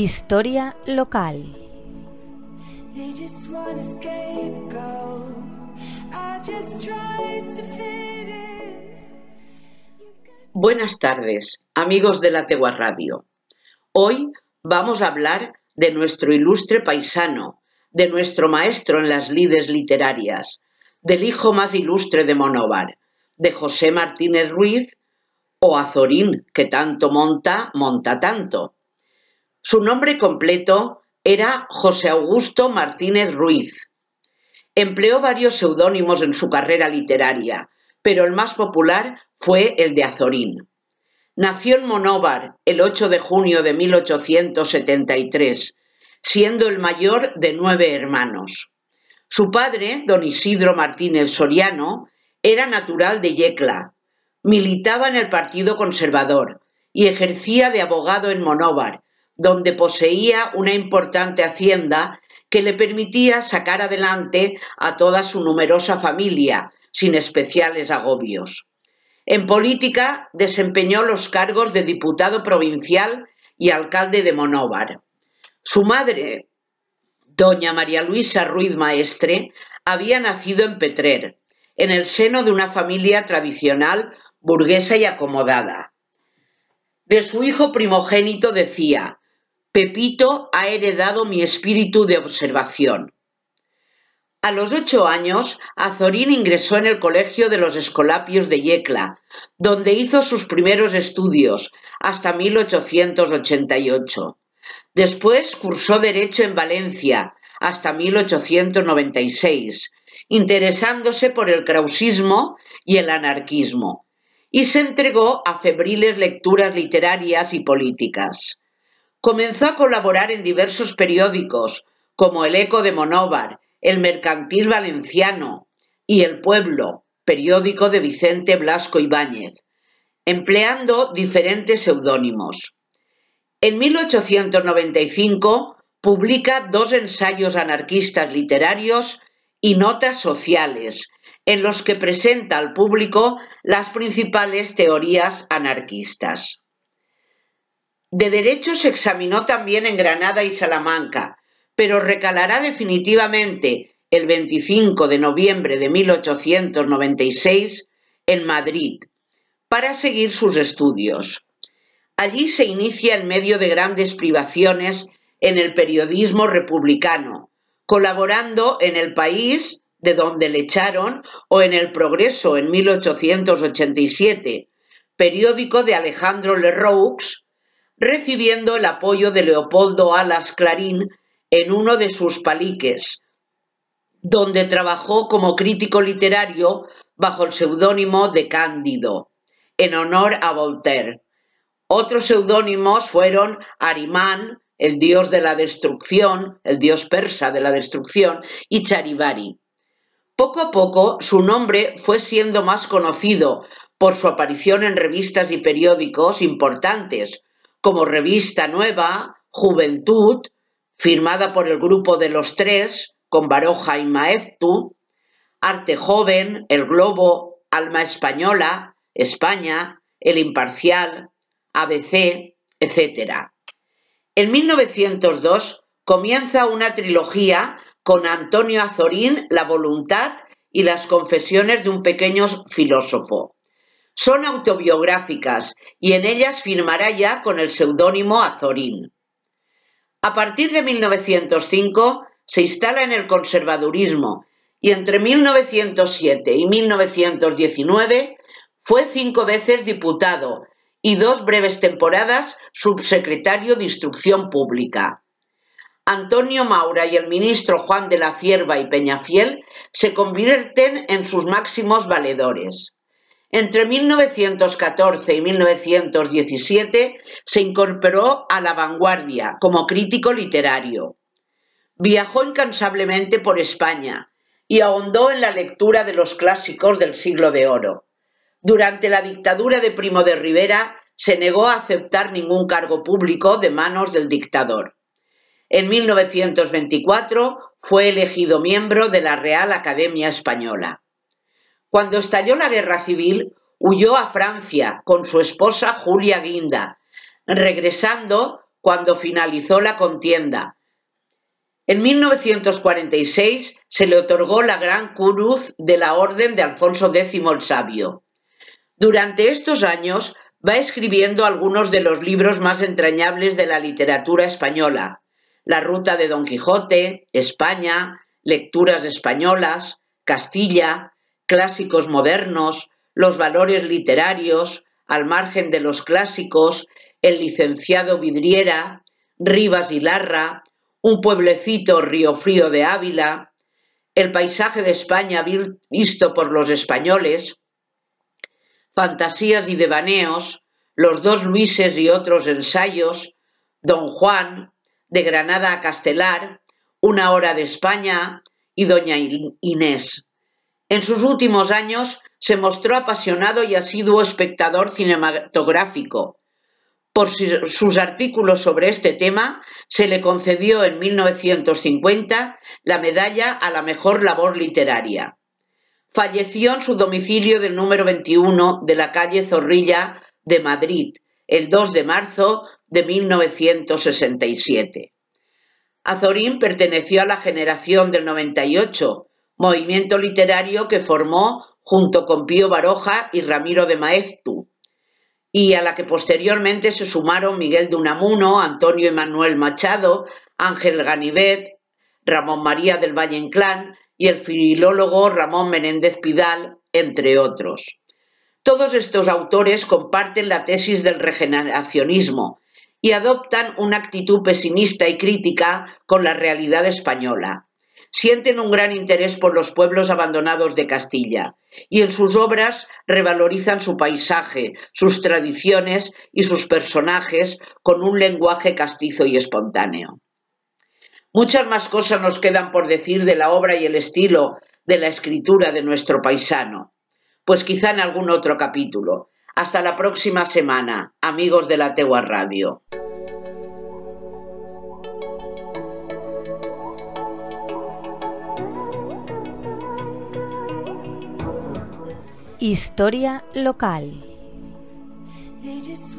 Historia local. Buenas tardes, amigos de la Tegua Radio. Hoy vamos a hablar de nuestro ilustre paisano, de nuestro maestro en las lides literarias, del hijo más ilustre de Monóvar, de José Martínez Ruiz o Azorín, que tanto monta, monta tanto. Su nombre completo era José Augusto Martínez Ruiz. Empleó varios seudónimos en su carrera literaria, pero el más popular fue el de Azorín. Nació en Monóvar el 8 de junio de 1873, siendo el mayor de nueve hermanos. Su padre, don Isidro Martínez Soriano, era natural de Yecla, militaba en el Partido Conservador y ejercía de abogado en Monóvar, donde poseía una importante hacienda que le permitía sacar adelante a toda su numerosa familia, sin especiales agobios. En política desempeñó los cargos de diputado provincial y alcalde de Monóvar. Su madre, doña María Luisa Ruiz Maestre, había nacido en Petrer, en el seno de una familia tradicional burguesa y acomodada. De su hijo primogénito decía, Pepito ha heredado mi espíritu de observación. A los ocho años, Azorín ingresó en el Colegio de los Escolapios de Yecla, donde hizo sus primeros estudios hasta 1888. Después cursó Derecho en Valencia hasta 1896, interesándose por el krausismo y el anarquismo, y se entregó a febriles lecturas literarias y políticas. Comenzó a colaborar en diversos periódicos, como El Eco de Monóvar, El Mercantil Valenciano y El Pueblo, periódico de Vicente Blasco Ibáñez, empleando diferentes seudónimos. En 1895 publica dos ensayos anarquistas literarios y notas sociales, en los que presenta al público las principales teorías anarquistas. De Derecho se examinó también en Granada y Salamanca, pero recalará definitivamente el 25 de noviembre de 1896 en Madrid para seguir sus estudios. Allí se inicia en medio de grandes privaciones en el periodismo republicano, colaborando en El País de donde le echaron, o en El Progreso en 1887, periódico de Alejandro Leroux, recibiendo el apoyo de Leopoldo Alas Clarín en uno de sus paliques, donde trabajó como crítico literario bajo el seudónimo de Cándido, en honor a Voltaire. Otros seudónimos fueron Arimán, el dios de la destrucción, el dios persa de la destrucción, y Charivari. Poco a poco su nombre fue siendo más conocido por su aparición en revistas y periódicos importantes, como Revista Nueva, Juventud, firmada por el grupo de los tres, con Baroja y Maeztu, Arte Joven, El Globo, Alma Española, España, El Imparcial, ABC, etc. En 1902 comienza una trilogía con Antonio Azorín, La voluntad y las confesiones de un pequeño filósofo. Son autobiográficas y en ellas firmará ya con el seudónimo Azorín. A partir de 1905 se instala en el conservadurismo y entre 1907 y 1919 fue cinco veces diputado y dos breves temporadas subsecretario de Instrucción Pública. Antonio Maura y el ministro Juan de la Cierva y Peñafiel se convierten en sus máximos valedores. Entre 1914 y 1917 se incorporó a la vanguardia como crítico literario. Viajó incansablemente por España y ahondó en la lectura de los clásicos del siglo de oro. Durante la dictadura de Primo de Rivera se negó a aceptar ningún cargo público de manos del dictador. En 1924 fue elegido miembro de la Real Academia Española. Cuando estalló la guerra civil, huyó a Francia con su esposa Julia Guinda. Regresando, cuando finalizó la contienda. En 1946 se le otorgó la Gran Cruz de la Orden de Alfonso X el Sabio. Durante estos años va escribiendo algunos de los libros más entrañables de la literatura española, La Ruta de Don Quijote, España, Lecturas españolas, Castilla, Clásicos modernos, Los valores literarios, Al margen de los clásicos, El licenciado Vidriera, Rivas y Larra, Un pueblecito Río Frío de Ávila, El paisaje de España visto por los españoles, Fantasías y devaneos, Los dos Luises y otros ensayos, Don Juan, de Granada a Castelar, Una hora de España y Doña Inés. En sus últimos años se mostró apasionado y asiduo espectador cinematográfico. Por sus artículos sobre este tema, se le concedió en 1950 la medalla a la mejor labor literaria. Falleció en su domicilio del número 21 de la calle Zorrilla de Madrid el 2 de marzo de 1967. Azorín perteneció a la generación del 98, movimiento literario que formó junto con Pío Baroja y Ramiro de Maeztu, y a la que posteriormente se sumaron Miguel de Unamuno, Antonio Emanuel Machado, Ángel Ganivet, Ramón María del Valle Inclán y el filólogo Ramón Menéndez Pidal, entre otros. Todos estos autores comparten la tesis del regeneracionismo y adoptan una actitud pesimista y crítica con la realidad española. Sienten un gran interés por los pueblos abandonados de Castilla y en sus obras revalorizan su paisaje, sus tradiciones y sus personajes con un lenguaje castizo y espontáneo. Muchas más cosas nos quedan por decir de la obra y el estilo de la escritura de nuestro paisano, pues quizá en algún otro capítulo. Hasta la próxima semana, amigos de la Tegua Radio. Historia local. Just